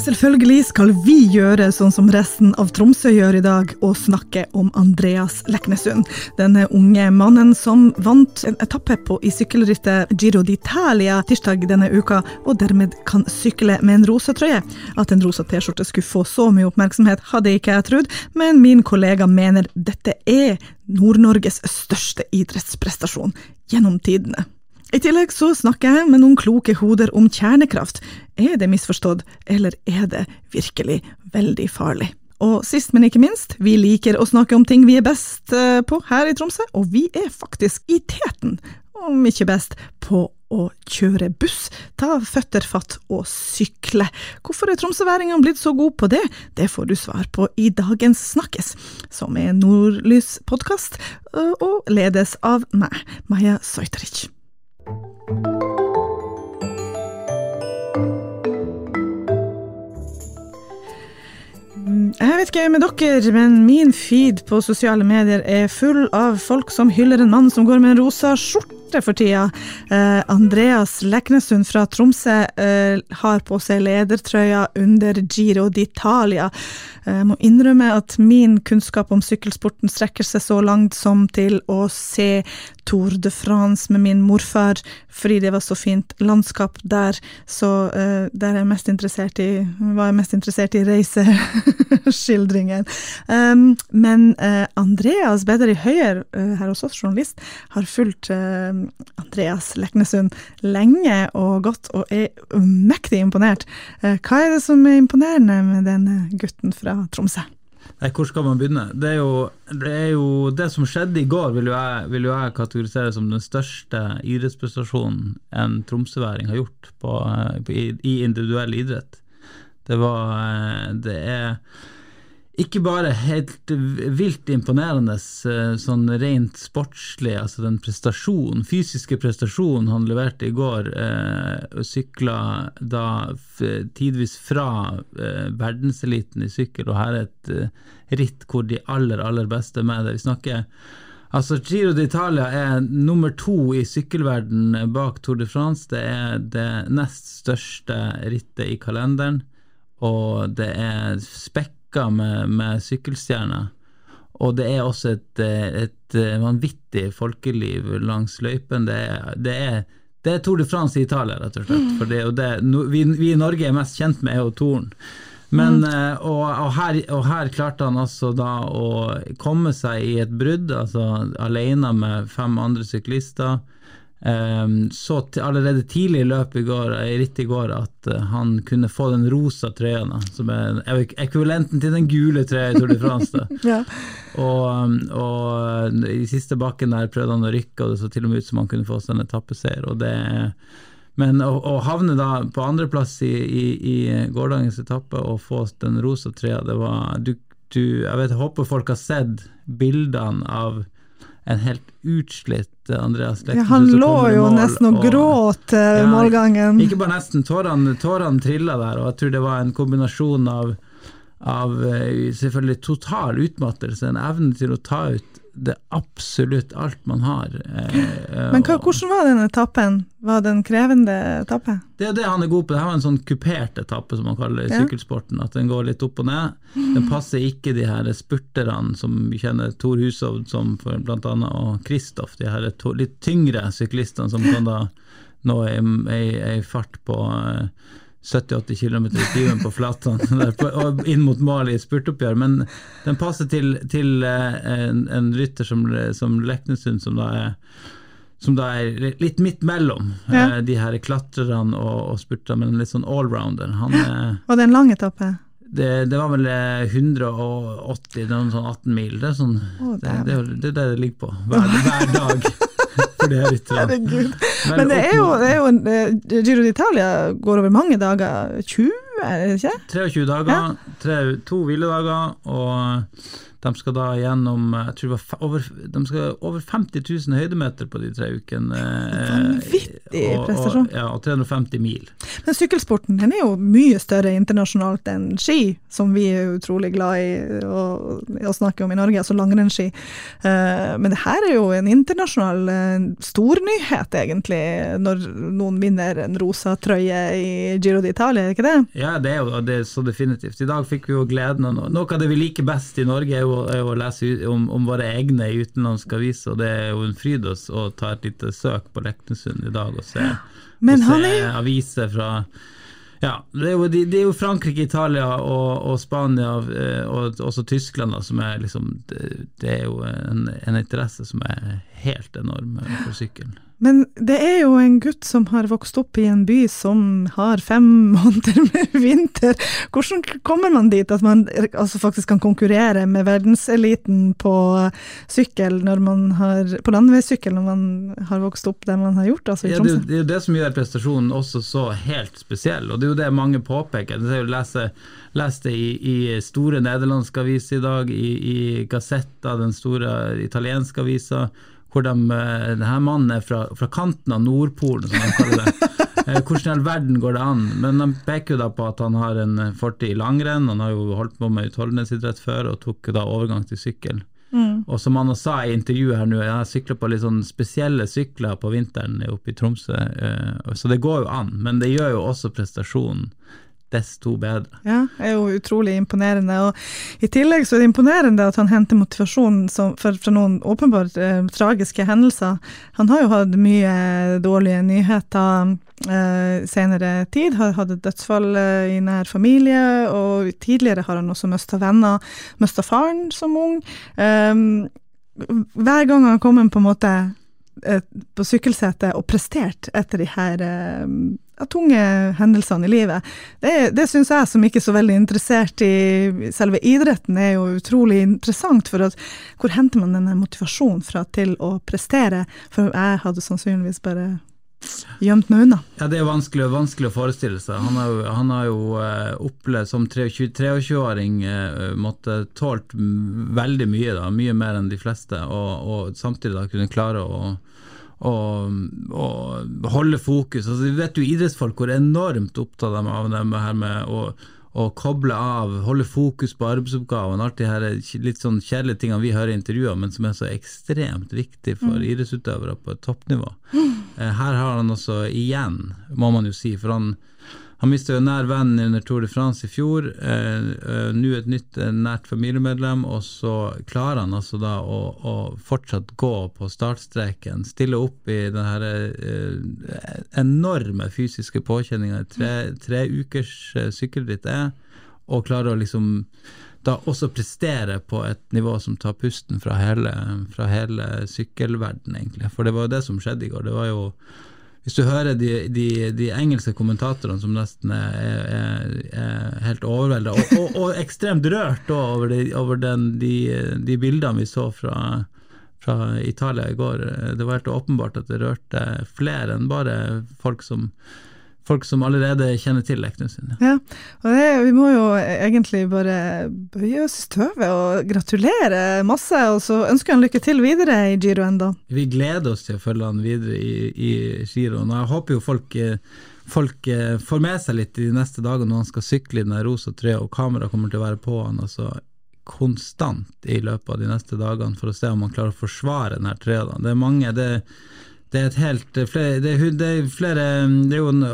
Selvfølgelig skal vi gjøre sånn som resten av Tromsø gjør i dag, og snakke om Andreas Leknesund. Denne unge mannen som vant en etappe på i sykkelrittet Giro d'Italia tirsdag denne uka, og dermed kan sykle med en rosa trøye. At en rosa T-skjorte skulle få så mye oppmerksomhet, hadde ikke jeg trodd, men min kollega mener dette er Nord-Norges største idrettsprestasjon gjennom tidene. I tillegg så snakker jeg med noen kloke hoder om kjernekraft. Er det misforstått, eller er det virkelig veldig farlig? Og sist, men ikke minst, vi liker å snakke om ting vi er best eh, på her i Tromsø, og vi er faktisk i teten, om ikke best, på å kjøre buss, ta føtter fatt og sykle. Hvorfor er tromsøværingene blitt så gode på det? Det får du svar på i dagens Snakkes, som er Nordlys podkast, og ledes av meg, Maja Søjteric. Jeg vet ikke med dere, men min feed på sosiale medier er full av folk som hyller en mann som går med en rosa skjorte for tida. Eh, Andreas Leknesund fra Tromsø eh, har på seg ledertrøya under Giro d'Italia. Eh, jeg må innrømme at min kunnskap om sykkelsporten strekker seg så langt som til å se Tour de France med min morfar, fordi det var så fint landskap der. Så uh, der er jeg mest interessert i, var jeg mest interessert i reiseskildringen. Um, men uh, Andreas Bedre i Høyer, uh, her hos oss, journalist, har fulgt Andreas Leknesund lenge og godt, og er mektig imponert. hva er det som er imponerende med denne gutten fra Tromsø? Nei, Hvor skal man begynne? Det jo det, jo, det som skjedde i går, vil jo, jeg, vil jo jeg kategorisere som den største idrettsprestasjonen en tromsøværing har gjort på, på, i, i individuell idrett. Det var Det er ikke bare helt vilt imponerende eh, sånn rent sportslig, altså den prestasjonen, fysiske prestasjonen han leverte i går, eh, sykla da tidvis fra eh, verdenseliten i sykkel, og her er et eh, ritt hvor de aller, aller beste er med. Det vi snakker Altså, Giro d'Italia er nummer to i sykkelverden bak Tour de France. Det er det nest største rittet i kalenderen, og det er spekk pakka med, med sykkelstjerner. Og det er også et, et vanvittig folkeliv langs løypen. Det det det er Tour de France i Italia, rett og slett. For det, og det, vi, vi, i Norge er mest kjent med er jo Toren. Men, mm. og, og, her, og, her, klarte han altså da å komme seg i et brudd, altså alene med fem andre syklister. Um, så allerede tidlig i løpet i går, i rittet i går at uh, han kunne få den rosa trøya, som er ekvivalenten til den gule trøya i Tour de France. ja. og, um, og, i siste bakken der prøvde han å rykke, og det så til og med ut som han kunne få seg en etappeseier. Men å, å, havne da på andreplass i, i, i gårsdagens etappe og få den rosa trøya, det var du, du, Jeg vet, jeg håper folk har sett bildene av en helt utslitt Andreas Lekten. Ja, han lå jo mål, nesten og, og gråt eh, ja, målgangen. Ikke bare nesten, tårene, tårene trilla der, og jeg tror det var en kombinasjon av, av eh, selvfølgelig total utmattelse, en evne til å ta ut det absolutt alt man har. Eh, Men hva, hvordan var den etappen? Var det en krevende etappe? Det er det han er god på. Det var en sånn kupert etappe, som man kaller det i sykkelsporten. At den går litt opp og ned. Den passer ikke de her spurterne som vi kjenner Tor Hushovd som for blant annet, og Kristoff, de her litt tyngre syklistene som kan da nå ei fart på uh, 70-80 km i timen på flatene og inn mot mål i spurtoppgjør, men den passer til, til eh, en, en, rytter som, som Leknesund, som da er som da er litt midt mellom ja. Eh, de her klatrerne og, og spurterne, men litt sånn allrounder. Var det en lang etappe? Det, det, var vel 180, noen sånn 18 mil. Det er, sånn, oh, det, det, det, er det det ligger på hver, hver dag. for det er Herregud. Men det er jo, det er jo en, uh, Giro d'Italia går over mange dager. 20, er det ikke? 23 dager, ja. tre, to hviledager, og de skal da gjennom jeg tror det var over, de skal over 50 000 høydemeter på de tre ukene. Vanvittig prestasjon. Og, ja, og 350 mil. Men sykkelsporten den er jo mye større internasjonalt enn ski, som vi er utrolig glad i å, å snakke om i Norge, altså langrennsski. Uh, men det her er jo en internasjonal stornyhet, egentlig, når noen vinner en rosa trøye i Giro d'Italia, er det ikke det? Ja, det er jo det er så definitivt. I dag fikk vi jo gleden av noe. Noe av det vi liker best i Norge, er jo, er å lese om, om, våre egne utenlandske aviser, og det er jo en fryd å ta et lite søk på Leknesund i dag og se, og se aviser fra ja, det er, jo, det er jo, Frankrike, Italia og, og Spania eh, og også Tyskland da, som er liksom Det, det er jo en, en, interesse som er helt enorm for sykkelen. Men det er jo en gutt som har vokst opp i en by som har fem måneder med vinter. Hvordan kommer man dit at man altså faktisk kan konkurrere med verdenseliten på sykkel når man har, på landeveissykkel når man har vokst opp der man har gjort? Altså i ja, det, det er jo det som gjør prestasjonen også så helt spesiell, og det er jo det mange påpeker. Det er jo lese leste i, i store nederlandske aviser i dag, i, i Gazzetta, den store italienske avisa, hvor de, eh, denne mannen er fra, fra, kanten av Nordpolen, som de kaller det. Eh, hvordan i all verden går det an? Men de peker jo da på at han har en fortid i langrenn, han har jo holdt på med utholdenhetsidrett før og tok da overgang til sykkel. Mm. Og som han sa i intervjuet her nå, jeg har sykla på litt sånn spesielle sykler på vinteren oppe i Tromsø, eh, så det går jo an. Men det gjør jo også prestasjonen desto bedre. Ja, det er jo utrolig imponerende. Og I tillegg så er det imponerende at han henter motivasjon fra noen åpenbart eh, tragiske hendelser. Han har jo hatt mye dårlige nyheter eh, senere tid, har hatt et dødsfall eh, i nær familie, og tidligere har han også mista venner, mista faren som ung. Eh, hver gang han kommer på en måte eh, på sykkelsetet og prestert etter de her eh, tunge hendelsene i livet. Det, det syns jeg som ikke er så veldig interessert i selve idretten, er jo utrolig interessant. For at hvor henter man denne motivasjonen fra til å prestere? For jeg hadde sannsynligvis bare gjemt meg unna. Ja, Det er vanskelig, vanskelig å forestille seg. Han har jo, han har jo uh, opplevd som 23-åring uh, eh, måtte tålt veldig mye, da, mye mer enn de fleste, og, og samtidig da kunne klare å og, holde fokus. Altså, vi vet jo idrettsfolk hvor enormt opptatt de av det her med å, å, koble av, holde fokus på arbeidsoppgavene, alt de her litt sånn kjedelige tingene vi hører i intervjuer, men som er så ekstremt viktig for mm. idrettsutøvere på toppnivå. Mm. Her har han også igjen, må man jo si, for han han mista jo nær venn under Tour de France i fjor. Eh, eh, Nå et nytt eh, nært familiemedlem, og så klarer han altså da å, å fortsatt gå på startstreken. Stille opp i den her eh, enorme fysiske påkjenninga tre, tre ukers eh, sykkelritt er, og klarer å liksom da også prestere på et nivå som tar pusten fra hele, fra hele sykkelverdenen, egentlig. For det var jo det som skjedde i går. Det var jo hvis du hører de, de, de engelske kommentatorene som nesten er, er, er helt overvelda, og, og, og, ekstremt rørt over, de, over den, de, bildene vi så fra, fra, Italia i går. Det var helt åpenbart at det rørte flere enn bare folk som folk som allerede kjenner til Leknø sin. Ja, og det, vi må jo egentlig bare bøye oss i støvet og gratulere masse, og så ønsker han lykke til videre i Giro enda. Vi gleder oss til å følge han videre i, i giroen, og jeg håper jo folk, folk får med seg litt de neste dagene når han skal sykle i den rosa trøya, og kameraet kommer til å være på han altså konstant i løpet av de neste dagene for å se om han klarer å forsvare denne trøya. Det er mange, det det er et helt flere, det, er, det, er flere Det er jo en,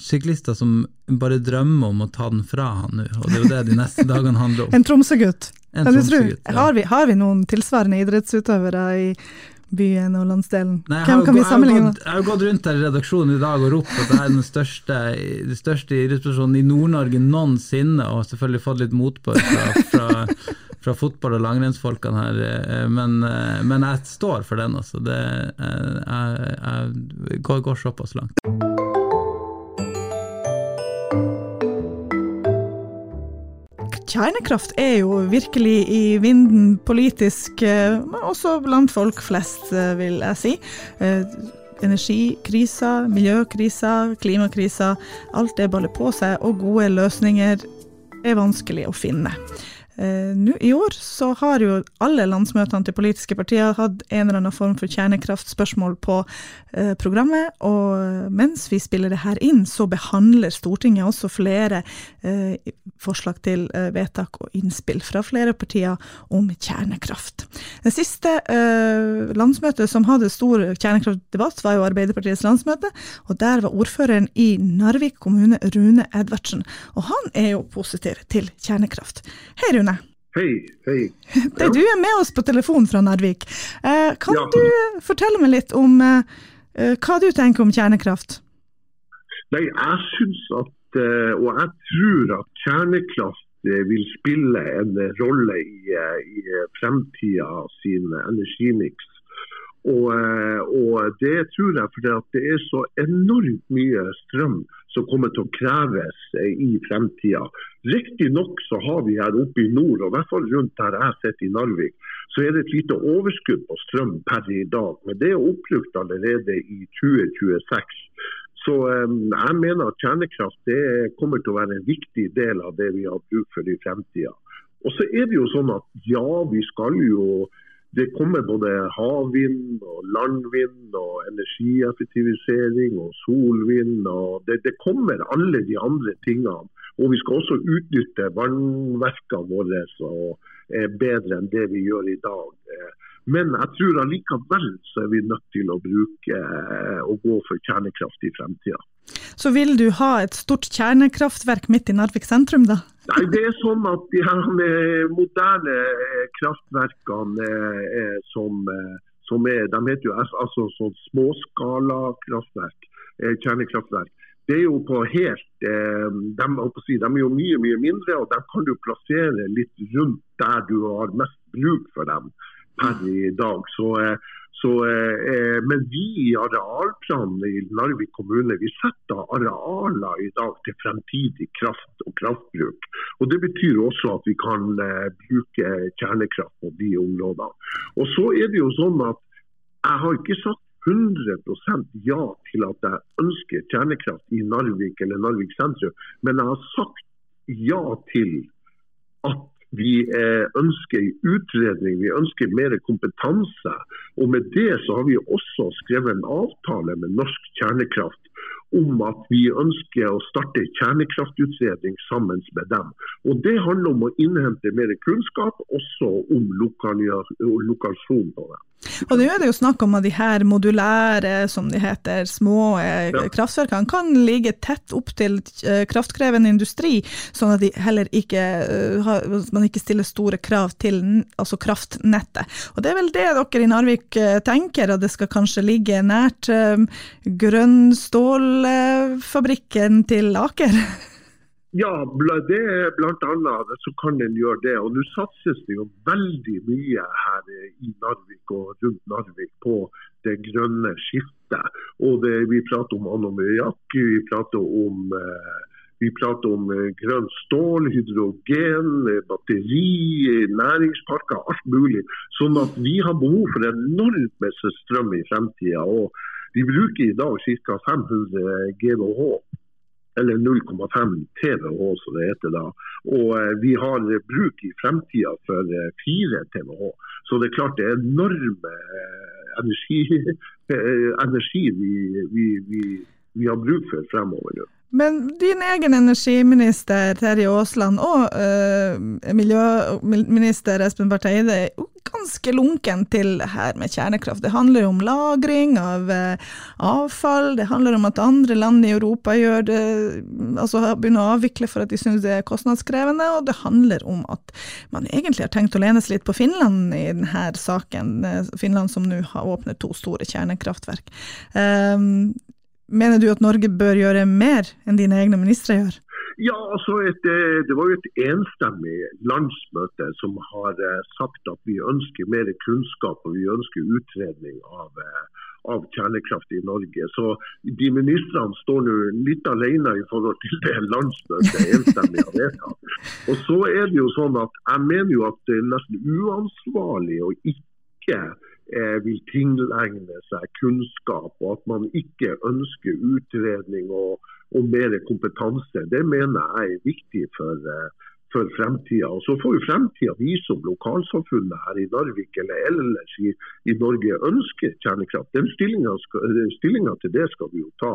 syklister som bare drømmer om å ta den fra han nå, og det er jo det de neste dagene handler om. En Tromsø-gutt. Tromsø ja. har, har, vi noen tilsvarende idrettsutøvere i byen og landsdelen? Nei, Hvem kan vi sammenligne med? Jeg har gått rundt her i redaksjonen i dag og ropt at det er den største, den største idrettspersonen i Nord-Norge noensinne, og selvfølgelig fått litt motbør fra, fra fra fotball- og langrennsfolkene her, eh, men, eh, men, jeg står for den, altså. Det, eh, jeg, jeg går, går såpass langt. Kjernekraft er jo virkelig i vinden politisk, men også blant folk flest, vil jeg si. Energikrisa, miljøkrisa, klimakrisa. Alt det baller på seg, og gode løsninger er vanskelig å finne. Eh, nå I år så har jo alle landsmøtene til politiske partier hatt en eller annen form for kjernekraftspørsmål på eh, programmet, og mens vi spiller det her inn, så behandler Stortinget også flere eh, forslag til eh, vedtak og innspill fra flere partier om kjernekraft. Det siste eh, landsmøtet som hadde stor kjernekraftdebatt, var jo Arbeiderpartiets landsmøte, og der var ordføreren i Narvik kommune, Rune Edvardsen, og han er jo positiv til kjernekraft. Hei, Rune. Hei, hei. Ja. Du er med oss på telefon fra Narvik. Eh, kan ja. du fortelle meg litt om eh, eh, hva du tenker om kjernekraft? Nei, jeg syns at, og jeg tror at kjernekraft vil spille en rolle i, i fremtida sin energimiks. Og, og, det tror jeg fordi det er så enormt mye strøm som kommer til å kreves eh, i fremtida. Riktignok så har vi her oppe i nord, og i hvert fall rundt der jeg sitter i Narvik, så er det et lite overskudd på strøm per i dag. Men det er oppbrukt allerede i 2026. Så um, jeg mener at kjernekraft kommer til å være en viktig del av det vi har bruk for i fremtida. Og så er det jo sånn at ja, vi skal jo det kommer både havvind og landvind og energieffektivisering og solvind. og det, det, kommer alle de andre tingene. Og vi skal også utnytte vannverkene våre og, eh, bedre enn det vi gjør i dag. Eh, men jeg tror allikevel så er vi nødt til å bruke eh, og gå for kjernekraft i fremtida. Så vil du ha et stort kjernekraftverk midt i Narvik sentrum, da? Nei, det er sånn at de her moderne eh, kraftverkene eh, som, eh, som, er De heter jo altså sånn småskalakraftverk, kjernekraftverk. Det er jo på helt de, de, er jo mye mye mindre, og de kan du plassere litt rundt der du har mest bruk for dem per i dag. Så så, eh, men vi i arealplanen i Narvik kommune vi setter arealer i dag til fremtidig kraft og kraftbruk. Og Det betyr også at vi kan eh, bruke kjernekraft på de områdene. Og så er det jo sånn at Jeg har ikke sagt 100 ja til at jeg ønsker kjernekraft i Narvik eller Narvik sentrum, men jeg har sagt ja til at vi eh, ønsker utredning, vi ønsker mer kompetanse. Og med det så har vi også skrevet en avtale med Norsk Kjernekraft om at vi ønsker å starte kjernekraftutredning sammen med dem. Og Det handler om å innhente mer kunnskap, også om lokalisasjon på det. Og nå er det jo snakk om at de her modulære, som de heter, små eh, ja. kraftverkene kan ligge tett opp til eh, kraftkrevende industri, sånn at de heller ikke, uh, man ikke stiller store krav til altså kraftnettet. Og Det er vel det dere i Narvik tenker, at det skal kanskje ligge nært uh, grønn stål fabrikken til Aker? Ja, det er bl.a. så kan en gjøre det. Og Nå satses det jo veldig mye her i Narvik og rundt Narvik på det grønne skiftet. Og det, Vi prater om anomyakk, vi prater om, eh, vi prater om eh, grønn stål, hydrogen, batteri, næringsparker, alt mulig. Sånn at vi har behov for enormt med strøm i fremtida. Vi bruker i dag ca. 500 GWh, eller 0,5 TWh som det heter da. Og eh, vi har bruk i fremtida for 4 eh, TWh. Så det er klart det er enorme eh, energi, energi vi, vi, vi, vi har bruk for fremover nå. Men din egen energiminister Terje Aasland og uh, miljøminister Espen Barth Eide er ganske lunken til her med kjernekraft. Det handler jo om lagring av uh, avfall, det handler om at andre land i Europa gjør det, altså begynner å avvikle for at de synes det er kostnadskrevende, og det handler om at man egentlig har tenkt å lene seg litt på Finland i denne saken. Eh, Finland som nå har åpnet to store kjernekraftverk. Um, Mener du at Norge bør gjøre mer enn dine egne ministre gjør? Ja, altså et, eh, Det var jo et enstemmig landsmøte som har eh, sagt at vi ønsker mer kunnskap og vi ønsker utredning av, eh, av kjernekraft i Norge. Så De ministrene står nå litt alene i forhold til det landsmøtet enstemmig har vedtatt. Og så er det jo sånn at Jeg mener jo at det er nesten uansvarlig å ikke vil tilegne seg kunnskap, og at man ikke ønsker utredning og, og mer kompetanse. Det mener jeg er viktig for, eh, for fremtida. Så får jo fremtida vise om lokalsamfunnet her i Narvik eller ellers i, i Norge ønsker kjernekraft. Den stillinga til det skal vi jo ta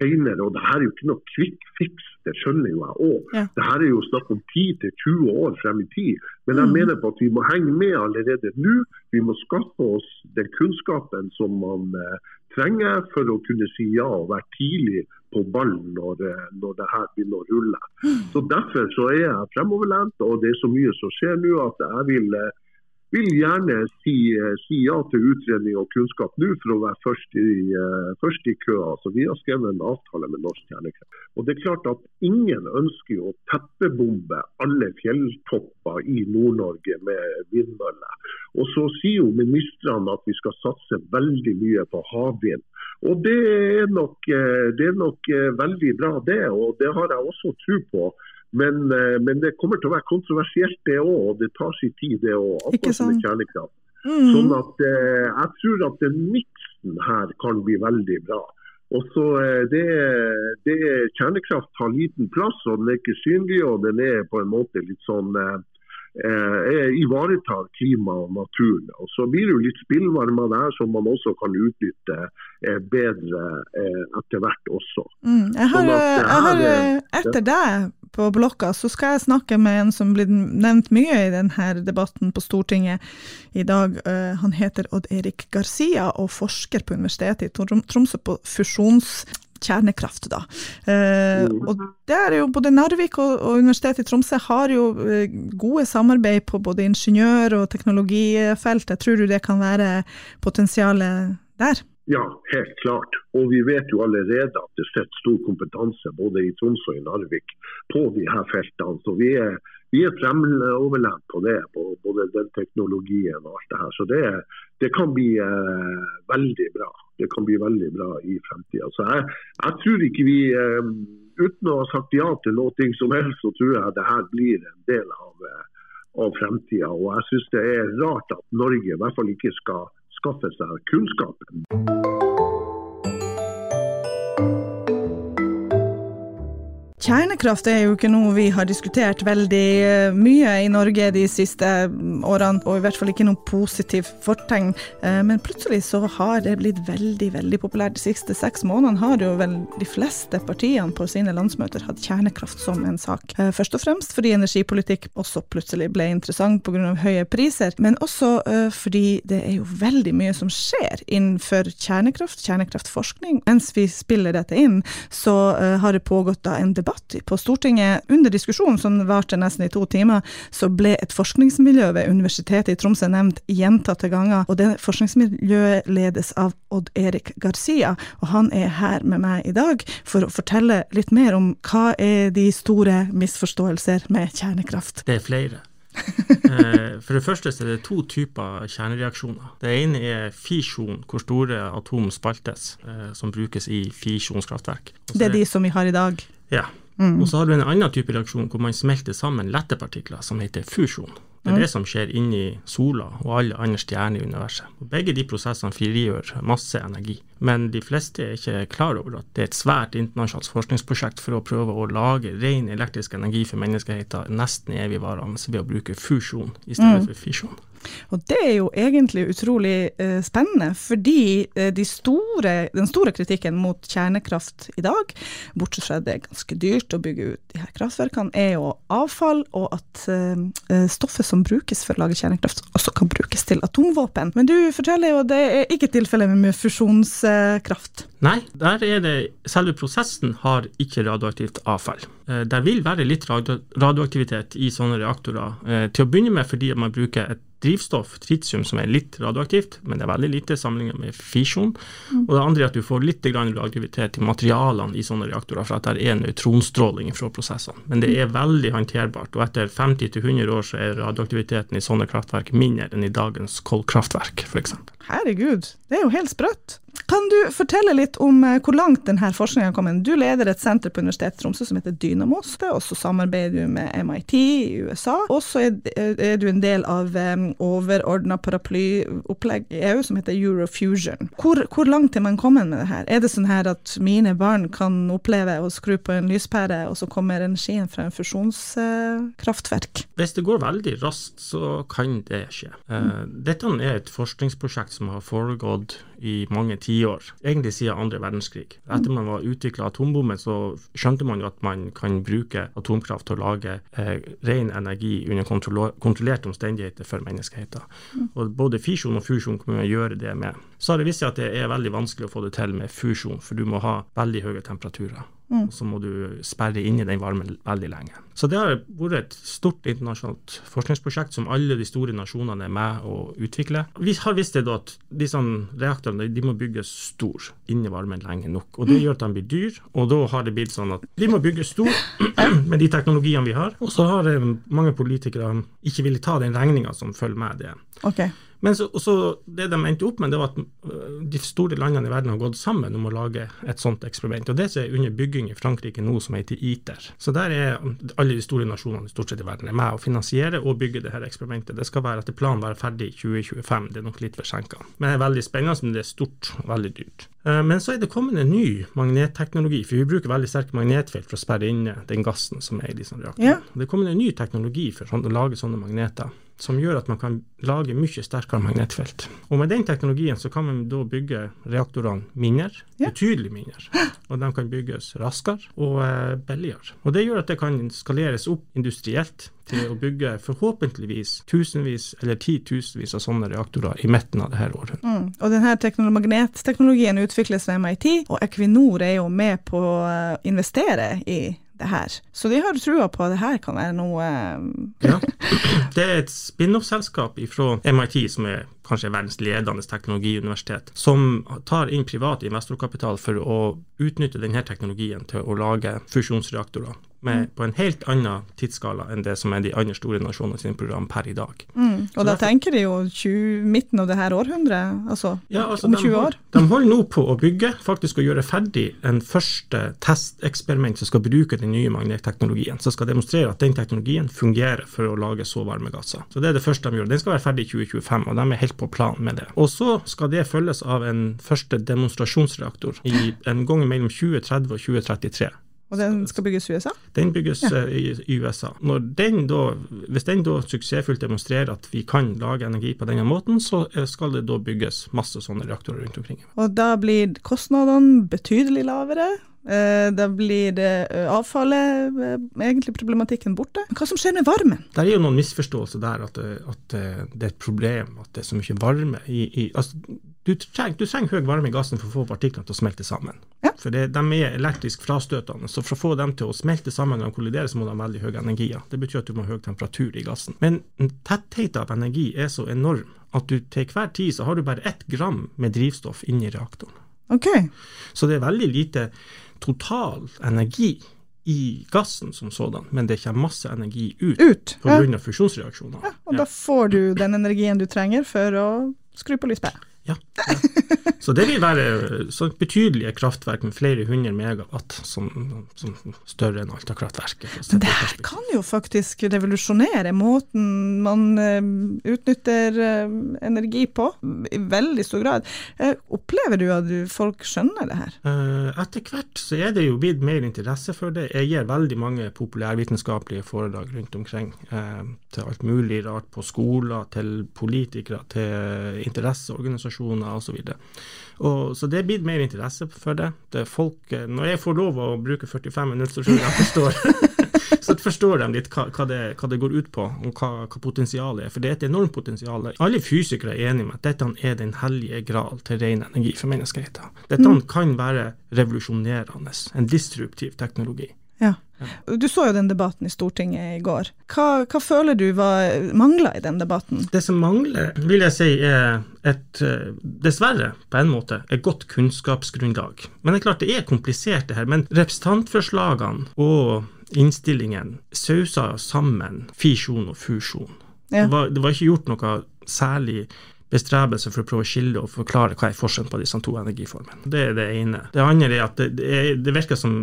senere. Og det her er jo ikke noe quick fix, det skjønner jo jeg òg. Ja. Det her er jo snakk om 10-20 år frem i tid. Men jeg mm. mener på at vi må henge med allerede nå. Vi må skaffe oss den kunnskapen som man eh, trenger for å kunne si ja og være tidlig på ballen når, eh, når det her begynner å rulle. Mm. Så Derfor så er jeg fremoverlent, og det er så mye som skjer nå at jeg vil eh, vil gjerne si, eh, si, ja til utredning og kunnskap nå for å være først i, uh, først i køa. Så Vi har skrevet en avtale med Norsk Kjernekraft. Og det er klart at Ingen ønsker å teppebombe alle fjelltopper i Nord-Norge med vindmøller. Og Så sier jo ministrene at vi skal satse veldig mye på havvind. Og det er, nok, eh, det er nok veldig bra, det. Og det har jeg også tro på. Men, eh, men, det kommer til å være kontroversielt, det òg. Og det tar sin tid, det òg. Akkurat som med kjernekraft. Mm. Sånn at eh, Jeg tror at den miksen her kan bli veldig bra. Og så eh, det, det, Kjernekraft har liten plass, og den er ikke synlig. Og den er på en måte litt sånn eh, eh ivaretar klima og naturen. Og Så blir det jo litt spillvarme der som man også kan utnytte eh, bedre eh, etter hvert også. Mm. Jeg, har, sånn at, jeg har, etter deg på blokka, så skal jeg snakke med en som blir nevnt mye i denne debatten på Stortinget i dag. Uh, han heter Odd Erik Garcia og forsker på Universitetet i Tromsø på fusjonskjernekraft. Da. Eh, og der er jo både Narvik og, og, Universitetet i Tromsø har jo uh, gode samarbeid på både ingeniør- og teknologifeltet. Tror du det kan være potensialet der? Ja, helt klart. Og vi vet jo allerede at det sitter stor kompetanse både i Tromsø og i Narvik på de her feltene. Så vi er, vi er fremoverlent på det, på både den teknologien og alt det her. Så det, det kan bli eh, veldig bra. Det kan bli veldig bra i fremtida. Så jeg, jeg, tror ikke vi eh, Uten å ha sagt ja til noe som helst, så tror jeg det her blir en del av, eh, av fremtida. Og jeg syns det er rart at Norge i hvert fall ikke skal skaffe seg kunnskapen. Kjernekraft er jo ikke noe vi har diskutert veldig eh, mye i Norge de siste mm, årene, og i hvert fall ikke noe positivt fortegn. Eh, men plutselig så har det blitt veldig, veldig populært. De siste seks månedene har jo vel de fleste partiene på sine landsmøter hatt kjernekraft som en sak. Eh, først og fremst fordi energipolitikk også plutselig ble interessant pga. høye priser, men også fordi det er jo veldig mye som skjer innenfor kjernekraft, kjernekraftforskning. Mens vi spiller dette inn, så har det pågått da en debatt debatt på Stortinget. Under diskusjonen, som varte nesten i to timer, så ble et forskningsmiljø ved Universitetet i Tromsø nevnt gjentatte ganger. Og det forskningsmiljøet ledes av Odd Erik Garcia, og han er her med meg i dag for å fortelle litt mer om hva er de store misforståelser med kjernekraft. Det er flere. Eh, for det første er det to typer kjernereaksjoner. Det ene er fisjon, hvor store atom spaltes, eh, som brukes i fisjonskraftverk. det er de som vi har i dag? Ja. Mm. Og så har du en annen type reaksjon hvor man smelter sammen lette partikler, som heter fusjon. Det er mm. det som skjer inni sola og alle andre stjerner i universet. Og begge de prosessene frigjør masse energi. Men de fleste er ikke klar over at det er et svært internasjonalt forskningsprosjekt for å prøve å lage ren elektrisk energi for menneskeheten nesten evigvarende ved å bruke fusjon i stedet mm. for fisjon. Og det er jo egentlig utrolig eh, spennende, fordi eh, de store, den store kritikken mot kjernekraft i dag, bortsett fra at det er ganske dyrt å bygge ut de her kraftverkene, er jo avfall, og at eh, eh, stoffet som brukes for å lage kjernekraft, også kan brukes til atomvåpen. Men du forteller jo at det er ikke tilfellet med fusjonskraft. Nei, der er det selve prosessen har ikke radioaktivt avfall. Eh, det vil være litt radioaktivitet i sånne reaktorer, eh, til å begynne med fordi man bruker et drivstoff, tritium, som er litt radioaktivt, men det er veldig lite sammenlignet med fisjon. Mm. Og det andre er at du får litt radioaktivitet i materialene i sånne reaktorer, for at det er nøytronstråling fra prosessene. Men det er veldig håndterbart, og etter 50-100 år så er radioaktiviteten i sånne kraftverk mindre enn i dagens kullkraftverk, f.eks. Herregud, det er jo helt sprøtt. Kan du fortelle litt om eh, hvor langt denne forskningen har kommet? Du leder et senter på Universitetet i Tromsø som heter Dynamos, og så samarbeider du med MIT i USA. Og så er, du en del av overordna paraplyopplegg i EU som heter Eurofusion. Hvor, hvor langt er man kommet med det her? Er det sånn her at mine barn kan oppleve å skru på en lyspære, og så kommer energien fra en fusjonskraftverk? Uh, Hvis det går veldig raskt, så kan det skje. Mm. dette er et forskningsprosjekt som har foregått i mange tiår, egentlig siden andre verdenskrig. Etter man var utvikla atombomben, så skjønte man jo at man kan bruke atomkraft til å lage eh, ren energi under kontrollerte omstendigheter for menneskeheten. Og Både fisjon og fusjon kan man gjøre det med. Så har det vist seg at det er veldig vanskelig å få det til med fusjon, for du må ha veldig høye temperaturer. Mm. Og så må du sperre inne den varmen veldig lenge. Så det har vært et stort internasjonalt forskningsprosjekt som alle de store nasjonene er med å utvikle. Vi har visst det at disse reaktorene de må bygges stor inni varmen lenge nok. og Det gjør at de blir dyr, og da har det blitt sånn at de må bygges stor med de teknologiene vi har. Og så har mange politikere ikke villet ta den regninga som følger med det. Okay. Men så, så det de endte opp med, det var at øh, de store landene i verden har gått sammen om å lage et sånt eksperiment. og Det er under bygging i Frankrike nå, som heter ITER. Så der er alle de store nasjonene stort sett i verden er med å finansiere og bygge det her eksperimentet. Det skal være etter planen være ferdig i 2025, det er nok litt forsinka. Men det er veldig spennende, men det er stort og veldig dyrt. Øh, men så er det kommet en ny magnetteknologi, for vi bruker veldig sterke magnetfelt for å sperre inne den gassen som er i disse reaktorene. Ja. Det er kommet en ny teknologi for å lage sånne magneter som gjør at man kan lage mye sterkere magnetfelt. Og med den teknologien så kan man da bygge reaktorene mindre, ja. betydelig mindre. Og de kan bygges raskere og eh, billigere. Og det gjør at det kan skaleres opp industrielt til å bygge forhåpentligvis tusenvis eller titusenvis av sånne reaktorer i midten av dette året. Mm. Og denne magnetteknologien utvikles ved MIT, og Equinor er jo med på å investere i det her. Så de har trua på at det her kan være noe um... Ja. Det er et spin-off-selskap fra MIT, som er kanskje verdens ledende teknologiuniversitet, som tar inn privat investorkapital for å utnytte denne teknologien til å lage fusjonsreaktorer med, mm. på en helt annen tidsskala enn det som er de andre store nasjonene sine program per i dag. Mm. Og da derfor, tenker de jo 20, midten av det her århundret, altså, ja, altså om 20 år? De holder nå på å bygge, faktisk å gjøre ferdig en første testeksperiment som skal bruke den nye magnetteknologien. Som skal demonstrere at den teknologien fungerer for å lage så varme gasser. Så det er det første de gjør. Den skal være ferdig i 2025, og de er helt på plan med det. Og så skal det følges av en første demonstrasjonsreaktor i en gang mellom 2030 og 2033. Og den skal bygges i USA? Den bygges ja. Eh, i, USA. Den da, hvis den da suksessfullt demonstrerer at vi kan lage energi på denne måten, så eh, skal det da bygges masse sånne reaktorer rundt omkring. Og da blir kostnadene betydelig lavere? Eh, da blir det avfallet, egentlig problematikken, borte. Hva som skjer med varmen? Det er jo noen misforståelser der, at, at, det er et problem at det er så mye varme i, i altså, du, trenger, du trenger høy varme i gassen for å få partiklene til å smelte sammen. Ja. For det, De er elektrisk frastøtende, så for å få dem til å smelte sammen når de kolliderer, så må de ha veldig høy energi. Det betyr at du må ha høy temperatur i gassen. Men tettheten av energi er så enorm at du til hver tid så har du bare ett gram med drivstoff inni reaktoren. Okay. Så det er veldig lite total energi i gassen som sådan, men det kommer masse energi ut, ut pga. Ja. fusjonsreaksjoner. Ja, og da får du den energien du trenger for å skru på lyspæra. Ja. ja. Så det vil være så betydelige kraftverk med flere hundre megawatt, som, som større enn Alta-kraftverket. Det her kan jo faktisk revolusjonere måten man uh, utnytter uh, energi på, i veldig stor grad. Uh, opplever du at folk skjønner det her? etter hvert så er det jo blitt mer interesse for det. Jeg gir veldig mange populærvitenskapelige foredrag rundt omkring til alt mulig rart, på skoler, til politikere, til interesseorganisasjoner organisasjoner osv. Så, og, så det er blitt mer interesse for det. det folk, når jeg får lov å bruke 45 minutter, så tror jeg forstår. så forstår de litt hva, hva, det, hva, det, går ut på, og hva, hva potensialet er. For det er et enormt potensial. Alle fysikere er enige med at dette er den hellige gral til ren energi for menneskeheten. Dette mm. kan være revolusjonerende, en disruptiv teknologi. Ja. Du så jo den debatten i Stortinget i går. Hva, hva føler du mangla i den debatten? Det som mangler, vil jeg si er et, eh, dessverre, på en måte, et godt kunnskapsgrunnlag. Men det er klart det er komplisert det her. Men representantforslagene og innstillingen sausa sammen fisjon og fusjon. Ja. Det, var, det var ikke gjort noe særlig bestrebelse for å prøve å skille og forklare hva er forskjellen på disse to energiformene. Det er det ene. Det andre er at det, det, er, det virker som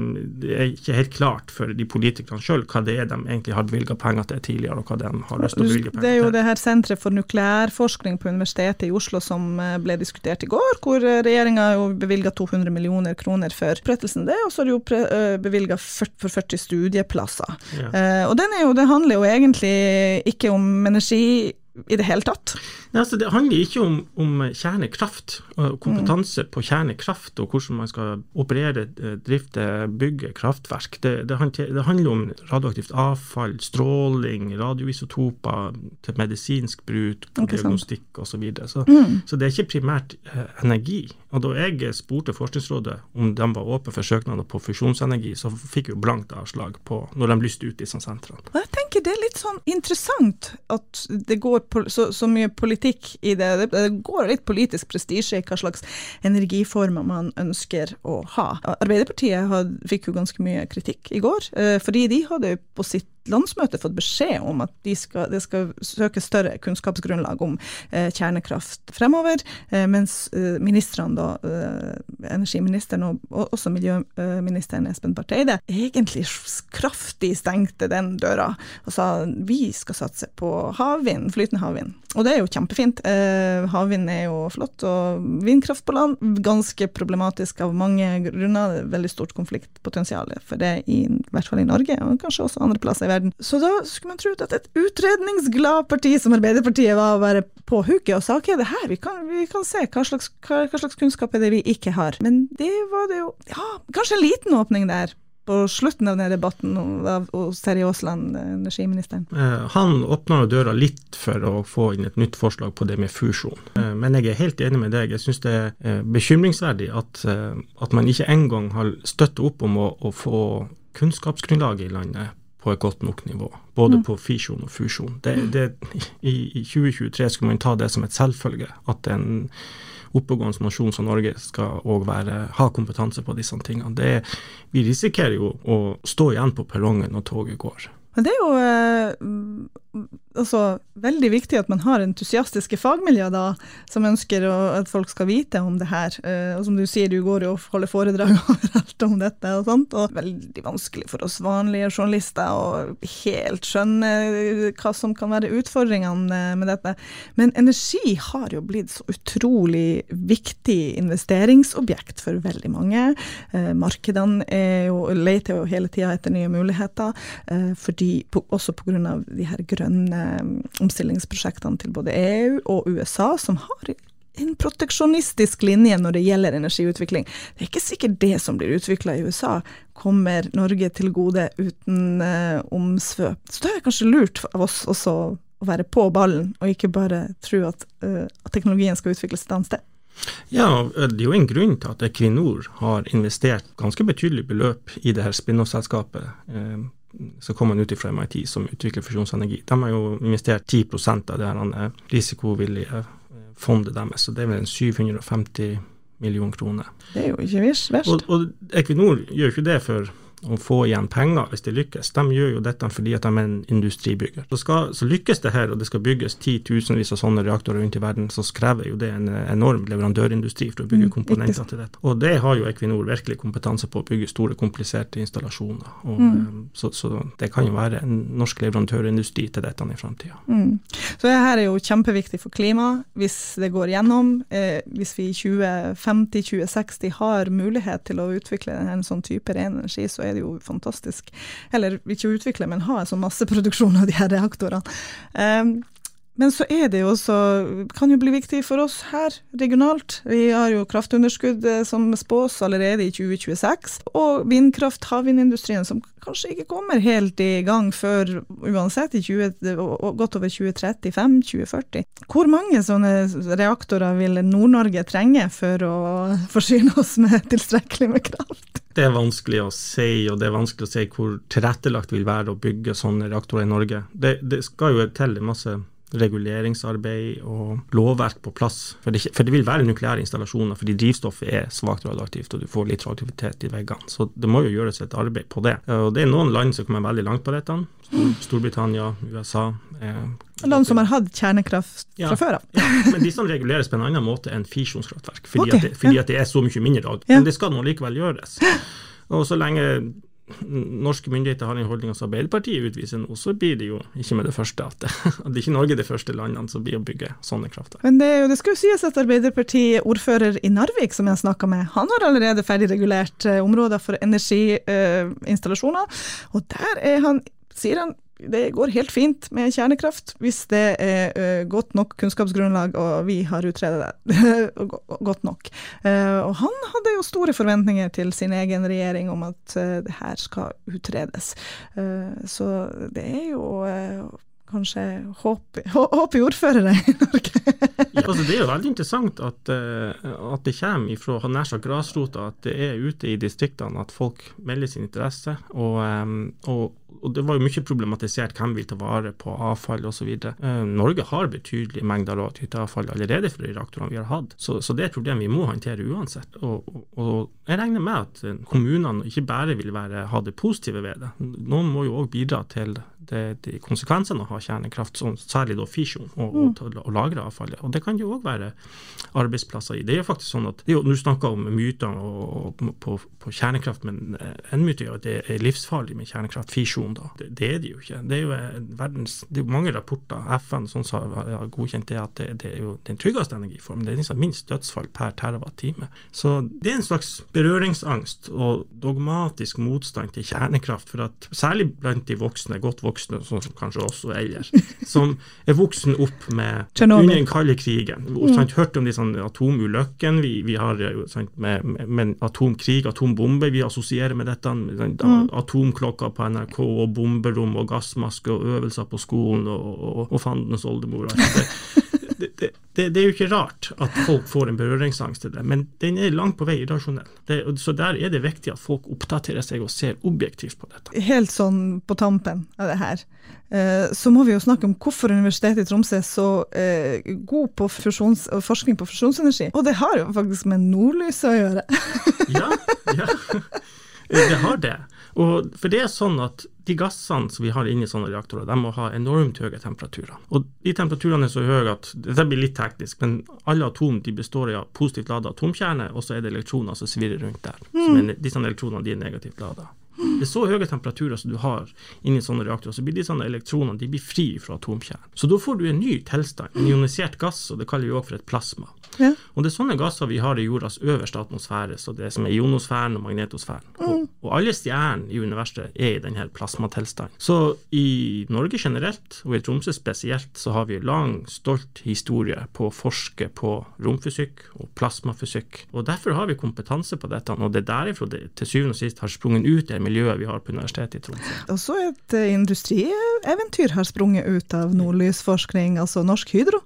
det er ikke helt klart for de politikerne sjøl hva det er de egentlig har bevilga penger til tidligere, og hva de har lyst til å bevilge penger til. Det er jo det her Senteret for nukleærforskning på Universitetet i Oslo som eh, ble diskutert i går, hvor eh, regjeringa bevilga 200 millioner kroner for opprettelsen det, og så har de jo bevilga for 40 studieplasser. Ja. Eh, og jo, det handler jo egentlig ikke om energi i det hele tatt? Ja, det handler ikke om, om, kjernekraft og kompetanse mm. på kjernekraft og hvordan man skal operere, eh, drifte, bygge kraftverk. Det, det, det, handler om radioaktivt avfall, stråling, radioisotoper til medisinsk bruk, diagnostikk osv. Så, videre. så, mm. så det er ikke primært eh, energi. Og da jeg spurte Forskningsrådet om de var åpne for søknader på fusjonsenergi, så fikk vi blankt avslag på når de lyste ut disse sentrene. Jeg tenker det er litt sånn interessant at det går så, så, mye politikk i det. det. Går litt politisk prestisje i hva slags energiformer man ønsker å ha. Arbeiderpartiet fikk jo ganske mye kritikk i går, eh, fordi de hadde på sitt landsmøte fått beskjed om at de skal, det skal søke større kunnskapsgrunnlag om eh, kjernekraft fremover, eh, mens eh, ministrene, da, eh, energiministeren og, og, også miljøministeren Espen Barth egentlig kraftig stengte den døra og sa vi skal satse på havvind, flytende havvind. Og det er jo kjempefint. Eh, havvind er jo flott, og vindkraft på land ganske problematisk av mange grunner. Veldig stort konfliktpotensial for det, i, i hvert fall i Norge, og kanskje også andre plasser i verden. Så da skulle man tro at et utredningsglad parti som Arbeiderpartiet var være på huket og sa ok, det her, vi kan, vi kan se hva slags, hva, hva slags, kunnskap er det vi ikke har. Men det var det jo, ja, kanskje en liten åpning der på slutten av denne debatten av Terje Aasland, energiministeren? Eh, han åpna døra litt for å få inn et nytt forslag på det med fusjon. Eh, men jeg er helt enig med deg. Jeg syns det er eh, bekymringsverdig at, at man ikke engang har støtta opp om å, å få kunnskapsgrunnlaget i landet på et godt nok nivå. Både mm. på fisjon og fusjon. Det, det, i, i, 2023 skulle man ta det som et selvfølge at en oppegående nasjon som Norge skal òg ha kompetanse på disse tingene. Det, vi risikerer jo å stå igjen på perrongen når toget går. Men det er jo eh, altså, veldig viktig at man har entusiastiske fagmiljøer da, som ønsker å, at folk skal vite om det her. Uh, og som du sier, du går jo og holder foredrag overalt om dette og sånt. Og veldig vanskelig for oss vanlige journalister å helt skjønne hva som kan være utfordringene med dette. Men energi har jo blitt så utrolig viktig investeringsobjekt for veldig mange. Uh, markedene er leter jo hele tida etter nye muligheter, uh, fordi, på, også pga. de her grønne Eh, omstillingsprosjektene til både EU og USA, som har en proteksjonistisk linje når det gjelder energiutvikling. Det er ikke sikkert det som blir utvikla i USA, kommer Norge til gode uten uh, omsvøp. Så da er det kanskje lurt av oss også å være på ballen, og ikke bare tro at, uh, at teknologien skal utvikles et annet sted. Ja, det er jo en grunn til at Equinor har investert ganske betydelig beløp i det her spin-off-selskapet så kom man ut fra MIT, som utvikler fusjonsenergi. De har jo investert 10% av det her risikovillige eh, fondet deres, så det er vel en 750 millioner kroner. Det er jo ikke verst. Og, og Equinor gjør ikke det for å få igjen penger hvis det lykkes. De gjør jo dette fordi at de er en industribygger. Så, skal, så lykkes det her, og det skal bygges titusenvis av sånne reaktorer rundt i verden, så krever jo det en enorm leverandørindustri for å bygge mm, komponenter til dette. Og det har jo Equinor virkelig kompetanse på, å bygge store, kompliserte installasjoner. Og, mm. Eh, så, så, det kan jo være en norsk leverandørindustri til dette i framtida. Mm. Så det her er jo kjempeviktig for klimaet, hvis det går gjennom. Eh, hvis vi i 2050-2060 har mulighet til å utvikle en sånn type ren energi, så er det jo fantastisk. Eller ikke utvikle, men ha en sånn masseproduksjon av de her reaktorene. Um, men så er det jo også, kan jo bli viktig for oss her regionalt. Vi har jo kraftunderskudd eh, som spås allerede i 2026. Og vindkraft, havvindindustrien, som kanskje ikke kommer helt i gang før uansett i 20, godt over 2035-2040. Hvor mange sånne reaktorer vil Nord-Norge trenge for å forsyne oss med tilstrekkelig med kraft? Det er vanskelig å si, og det er vanskelig å si hvor tilrettelagt vil være å bygge sånne reaktorer i Norge. Det, det skal jo til masse reguleringsarbeid og lovverk på plass. For det, for det vil være nukleære installasjoner fordi drivstoffet er svakt radioaktivt og du får litt radioaktivitet i veggene. Så det må jo gjøres et arbeid på det. Og Det er noen land som kommer veldig langt på dette. Storbritannia, USA. Eh, Land som har hatt kjernekraft fra Ja. før av. ja, men disse reguleres på en annen måte enn fisjonskraftverk, fordi, okay, at, det, fordi ja. at det er så mye mindre. Men det skal nå likevel gjøres. Og så lenge norske myndigheter har den holdninga som Arbeiderpartiet utviser nå, så blir det jo ikke med det første at det, at det ikke Norge er det første landene som blir å bygge sånne kraftverk. Men det, det skal jo sies at Arbeiderparti-ordfører i Narvik, som jeg snakka med, han har allerede ferdigregulert eh, områder for energiinstallasjoner. og der er han, sier han det går helt fint med kjernekraft hvis det er uh, godt nok kunnskapsgrunnlag og vi har utredet det godt nok. Uh, og han hadde jo store forventninger til sin egen regjering om at uh, det her skal utredes. Så det er jo kanskje håp, håp i ordførere i Norge. Ja, altså Det er jo veldig interessant at, at det kommer ifra nær sagt grasrota, at det er ute i distriktene at folk melder sin interesse. Og, og, og det var jo mye problematisert hvem vil ta vare på avfall osv. Eh, Norge har betydelige mengder av avfall allerede fra de reaktorene vi har hatt, så, så det er et problem vi må håndtere uansett. Og, og, og jeg regner med at eh, kommunene ikke bare vil være, ha det positive ved det. Noen må jo òg bidra til det, de konsekvensene av å ha kjernekraft, særlig da fisjon, og, og, og, å lagre avfallet. Og Det kan jo òg være arbeidsplasser i. Det er jo faktisk sånn at, det er jo, Du snakker om myter og, og, på, på kjernekraft, men eh, en myte er at det er livsfarlig med kjernekraft. Fisjon, da. Det, det er det jo ikke. Det er jo eh, verdens, det er mange rapporter, FN sånn som har godkjent det, at det, det er jo den tryggeste energiformen. Det er liksom minst dødsfall per terawatt-time. Så det er en slags berøringsangst og dogmatisk motstand til kjernekraft, for at særlig blant de voksne, godt voksne, sånn som kanskje også og som er voksen opp med under den kalde krigen. Og, sant, hørt om de sånn atomulykkene, vi, vi har sant, med, med, med atomkrig, atombomber. Vi assosierer med dette. Med, sant, Atomklokka på NRK og bomberom og gassmaske og øvelser på skolen og, og, og fandens oldemor. det. Det, det, det, er jo ikke rart at folk får en berøringsangst til det, men den er langt på vei irrasjonell. Så der er det viktig at folk oppdaterer seg og ser objektivt på dette. Helt sånn på tampen av det her, eh, så må vi jo snakke om hvorfor Universitetet i Tromsø er så eh, god på fusjons, forskning på fusjonsenergi. Og det har jo faktisk med nordlyset å gjøre. Ja, ja. Det har det. Og for det er sånn at de gassene som vi har inni sånne reaktorer, de må ha enormt høye temperaturer. Og de temperaturene er så høye at Dette blir litt teknisk, men alle atom de består av positivt lada atomkjerne, og så er det elektroner som svirrer rundt der. Mm. disse elektronene de er negativt lada. Det er så høye temperaturer som du har inni sånne reaktorer, så blir de sånne elektronene de blir fri fra atomkjernen. Så da får du en ny tilstand, en ionisert gass, og det kaller vi også for et plasma. Ja. Og det er sånne gasser vi har i jordas øverste atmosfære, så det som er ionosfæren og magnetosfæren. Og, og alle stjernene i universet er i denne plasmatilstanden. Så i Norge generelt, og i Tromsø spesielt, så har vi lang, stolt historie på å forske på romfysikk og plasmafysikk. Og derfor har vi kompetanse på dette, og det er derifra det til syvende og sist har sprunget ut det miljøet vi har på Universitetet i Tromsø. Og så et eh, industrieventyr har sprunget ut av nordlysforskning, altså Norsk Hydro.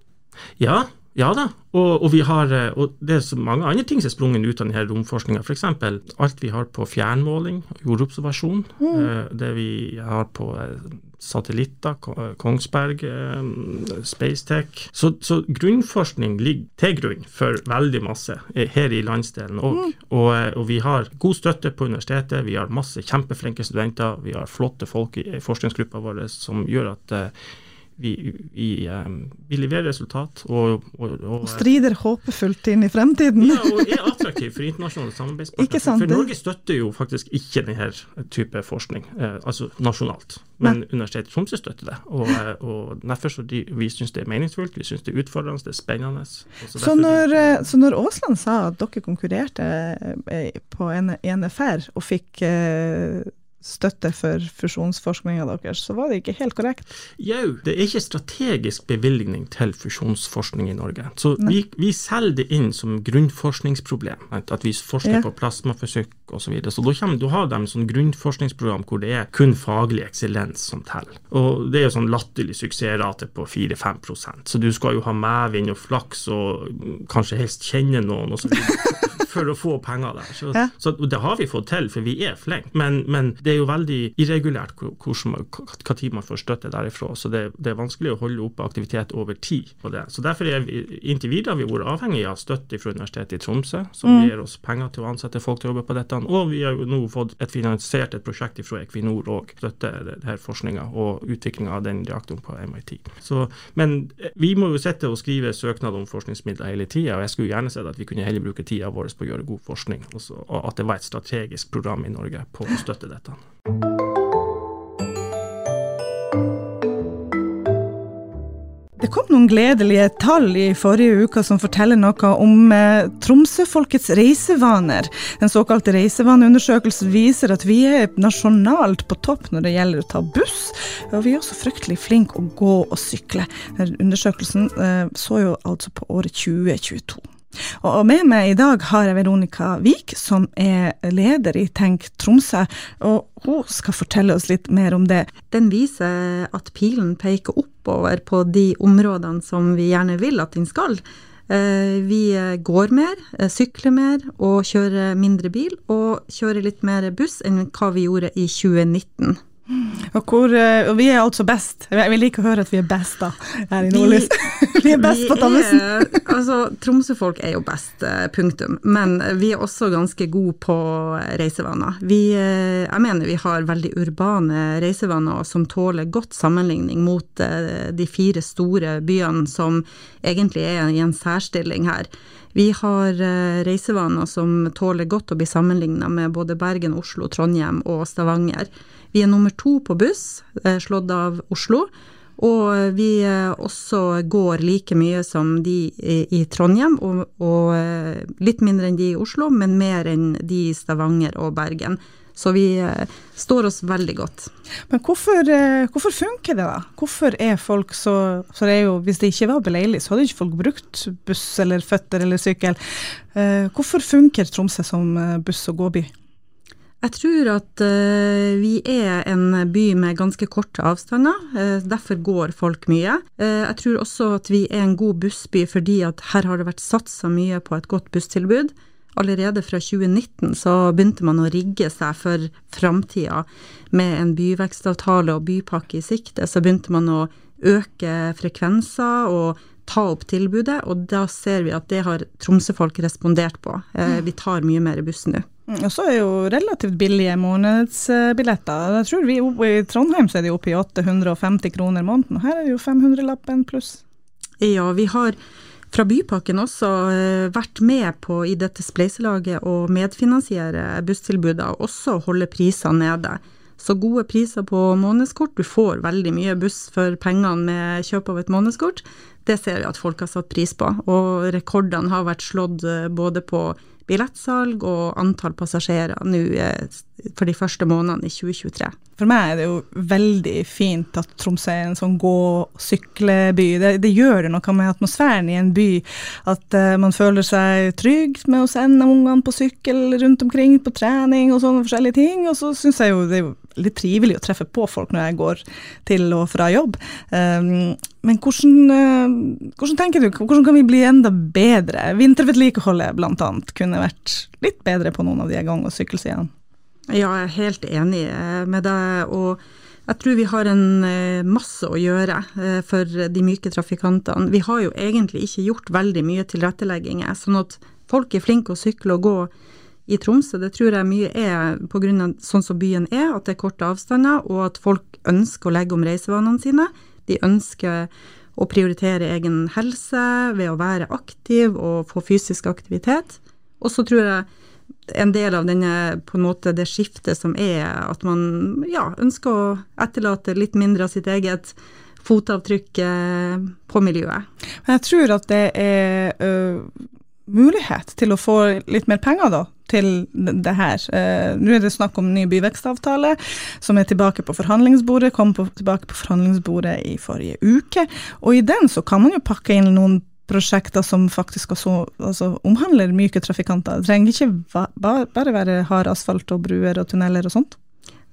Ja, ja da. Og, og vi har, eh, og det er så mange andre ting som er sprunget ut av denne romforskninga. F.eks. alt vi har på fjernmåling, jordobservasjon. mm. Det vi har på eh, satellitter, eh, Kongsberg, eh, Spacetech. Så, så grunnforskning ligger til grunn for veldig masse eh, her i landsdelen òg. Og, eh, og vi har god støtte på universitetet, vi har masse kjempeflinke studenter, vi har flotte folk i forskningsgruppa vår som gjør at eh, vi, vi, eh, vi leverer resultat og, og, og Og strider håpefullt inn i fremtiden. ja, og er attraktiv for internasjonale samarbeidspartnere. For det- Norge støtter jo faktisk ikke denne type forskning, eh, altså nasjonalt. Men Universitetet i Tromsø støtter det. Og, eh, og derfor så de, vi syns det er meningsfullt, vi syns det er utfordrende, det er spennende. Så, Så når, vi- eh, så når Aasland sa at dere konkurrerte eh, på en- NFR og fikk eh, støtte for fusjonsforskninga deres, så var det ikke helt korrekt. Jau, det er ikke strategisk bevilgning til fusjonsforskning i Norge. Så vi, vi selger det inn som grunnforskningsproblem. At vi forsker Ja. på plasmafysikk osv. Så, videre. så da, kommer, da har de sånn grunnforskningsprogram hvor det er kun faglig eksellens som teller. Og det er jo sånn latterlig suksessrate på 4-5% Så du skal jo ha medvind og flaks og kanskje helst kjenne noen videre for å få penger der. Så, Ja. så det har vi fått til, for vi er flinke. Men, men det er jo veldig irregulært hva tid man får støtte derifra. Så det, det er vanskelig å holde oppe aktivitet over tid på det. Så derfor er vi inntil videre har vi vært avhengig av støtte fra Universitetet i Tromsø, som Mm. gir oss penger til å ansette folk til å jobbe på dette. Og vi har jo nå fått et finansiert et prosjekt fra Equinor og støtter det her forskninga og utviklinga av den reaktoren på MIT. Så, men vi må jo sitte og skrive søknad om forskningsmidler hele tida, og jeg skulle gjerne sett at vi kunne heller bruke tida vår på å gjøre god forskning, og at det var et strategisk program i Norge på å støtte dette. Det kom noen gledelige tall i forrige uke som forteller noe om eh, Tromsø-folkets reisevaner. Den såkalte reisevaneundersøkelsen viser at vi er nasjonalt på topp når det gjelder å ta buss, og vi er også fryktelig flinke å gå og sykle. Undersøkelsen eh, så jo altså på året 2022. Og med meg i dag har jeg Veronica Wiik, som er leder i Tenk Tromsø. Og hun skal fortelle oss litt mer om det. Den viser at pilen peker oppover på de områdene som vi gjerne vil at den skal. Eh, Vi går mer, eh, sykler mer og kjører mindre bil, og kjører litt mer buss enn hva vi gjorde i 2019. Og, hvor, eh, og vi er altså best. Jeg vil like å høre at vi er best da, her i Vi- Nordlys. Vi er best på Tammesen. er- Altså, Tromsø-folk er jo best, eh, punktum. Men vi er også ganske gode på reisevaner. Vi, eh, jeg mener vi har veldig urbane reisevaner som tåler godt sammenligning mot eh, de fire store byene som egentlig er i en særstilling her. Vi har eh, reisevaner som tåler godt å bli sammenligna med både Bergen, Oslo, Trondheim og Stavanger. Vi er nummer to på buss, eh, slått av Oslo. Og vi eh, også går like mye som de i, Trondheim, og, og eh, litt mindre enn de i Oslo, men mer enn de i Stavanger og Bergen. Så vi eh, står oss veldig godt. Men hvorfor, eh, hvorfor funker det, da? Hvorfor er folk så For det jo, hvis det ikke var beleilig, så hadde ikke folk brukt buss eller føtter eller sykkel. Eh, Hvorfor funker Tromsø som eh, buss- og gåby? Jeg tror at eh, vi er en by med ganske korte avstander, eh, derfor går folk mye. Eh, jeg tror også at vi er en god bussby fordi at her har det vært satsa mye på et godt busstilbud. Allerede fra 2019 så begynte man å rigge seg for framtida med en byvekstavtale og bypakke i sikte. Så begynte man å øke frekvenser og ta opp tilbudet, og da ser vi at det har Tromsø-folk respondert på. Eh, vi tar mye mer buss nå. Mm, Og så er jo relativt billige månedsbilletter. Jeg tror vi I Trondheim så er de oppe i 850 kroner måneden, og her er det jo 500-lappen pluss. Ja, vi har fra Bypakken også eh, vært med på i dette spleiselaget å medfinansiere busstilbudet, og også holde prisene nede. Så gode priser på månedskort, du får veldig mye buss for pengene med kjøp av et månedskort. Det ser vi at folk har satt pris på, og rekordene har vært slått eh, både på billettsalg og antall passasjerer nå eh, for de første månedene i 2023. For meg er det jo veldig fint at Tromsø er en sånn gå-sykle-by. Det, det gjør noe med atmosfæren i en by. At uh, man føler seg trygg med å sende ungene på sykkel rundt omkring på trening og sånne forskjellige ting. Og så syns jeg jo det er litt trivelig å treffe på folk når jeg går til og fra jobb. Um, men hvordan, eh, hvordan tenker du, hvordan kan vi bli enda bedre? Vintervedlikeholdet annet kunne vært litt bedre på noen av de gang- og sykkelsidene. Ja, jeg er helt enig eh, med deg. Og jeg tror vi har en eh, masse å gjøre for de myke trafikantene. Vi har jo egentlig ikke gjort veldig mye tilrettelegginger, sånn at folk er flinke å sykle og gå i Tromsø. Det tror jeg mye er pga. sånn som byen er, at det er korte avstander, og at folk ønsker å legge om reisevanene sine. De ønsker å prioritere egen helse ved å være aktiv og få fysisk aktivitet. Og så tror jeg en del av denne, på en måte det skiftet som er at man ja, ønsker å etterlate litt mindre av sitt eget fotavtrykk eh, på miljøet. Men jeg tror at det er ø, mulighet til å få litt mer penger da, til det her. Eh, Nå er det snakk om ny byvekstavtale, som er tilbake på forhandlingsbordet, kom på, tilbake på forhandlingsbordet i forrige uke. Og i den så kan man jo pakke inn noen prosjekter som faktisk også altså, omhandler myke trafikanter. Det trenger ikke bare være hard asfalt og bruer og tunneler og sånt.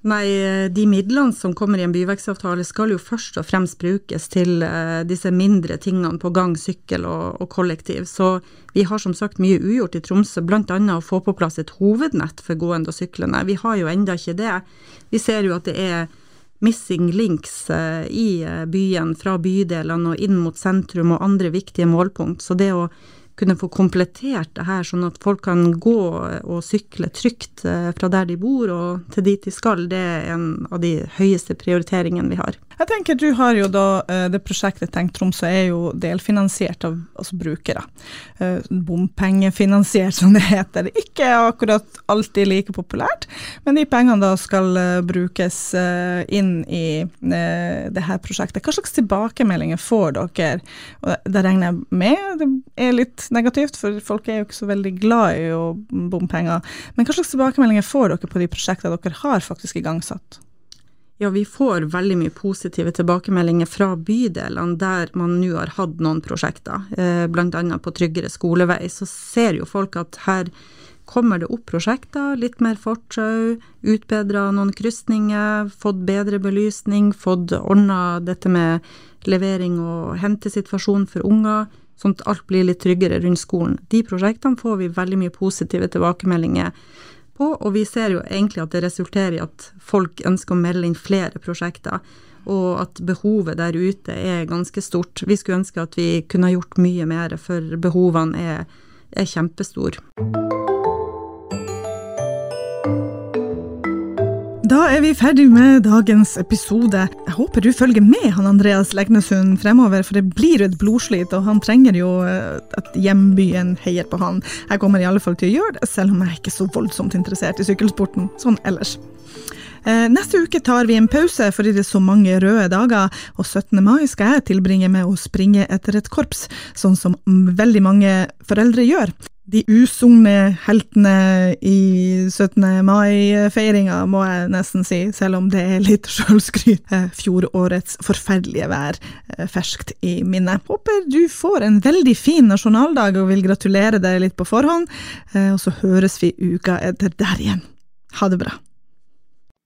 Nei, de midlene som kommer i en byvekstavtale skal jo først og fremst brukes til uh, disse mindre tingene på gang, sykkel og, og, kollektiv. Så vi har som sagt mye ugjort i Tromsø, bl.a. å få på plass et hovednett for gående og syklende. Vi har jo enda ikke det. Vi ser jo at det er missing links uh, i byen, fra bydelene og inn mot sentrum og andre viktige målpunkt. Så det å kunne få komplettert det her, sånn at folk kan gå og sykle trygt eh, fra der de bor og til dit de skal, det er en av de høyeste prioriteringene vi har. Jeg tenker Du har jo da eh, det prosjektet Tenk Tromsø er jo delfinansiert av altså brukere. Eh, bompengefinansiert, som det heter. Ikke akkurat alltid like populært, men de pengene da skal brukes inn i det her prosjektet. Hva slags tilbakemeldinger får dere? Det regner jeg med det er litt negativt, for folk er jo ikke så veldig glad i bompenger. Men hva slags tilbakemeldinger får dere på de prosjektene dere har faktisk igangsatt? Ja, vi får veldig mye positive tilbakemeldinger fra bydelene der man nå har hatt noen prosjekter, eh, bl.a. på Tryggere skolevei. Så ser jo folk at her kommer det opp prosjekter, litt mer fortau, utbedra noen krysninger, fått bedre belysning, fått ordna dette med levering og hentesituasjon for unger sånn at alt blir litt tryggere rundt skolen. De prosjektene får vi veldig mye positive tilbakemeldinger på, og vi ser jo egentlig at det resulterer i at folk ønsker å melde inn flere prosjekter, og at behovet der ute er ganske stort. Vi skulle ønske at vi kunne gjort mye mer, for behovene er, er kjempestore. Da er vi ferdig med dagens episode. Jeg håper du følger med han Andreas Legnesund fremover, for det blir et blodslit, og han trenger jo eh, at hjembyen heier på han. Jeg kommer i alle fall til å gjøre det, selv om jeg er ikke så voldsomt interessert i sykkelsporten sånn ellers. Eh, neste uke tar vi en pause fordi det er så mange røde dager, og 17. mai skal jeg tilbringe med å springe etter et korps, sånn som veldig mange foreldre gjør de usungne heltene i 17. mai-feiringa, må jeg nesten si, selv om det er litt sjølskryt. Eh, fjorårets forferdelige vær eh, ferskt i minnet. Håper du får en veldig fin nasjonaldag og vil gratulere deg litt på forhånd, eh, og så høres vi uka etter der igjen. Ha det bra.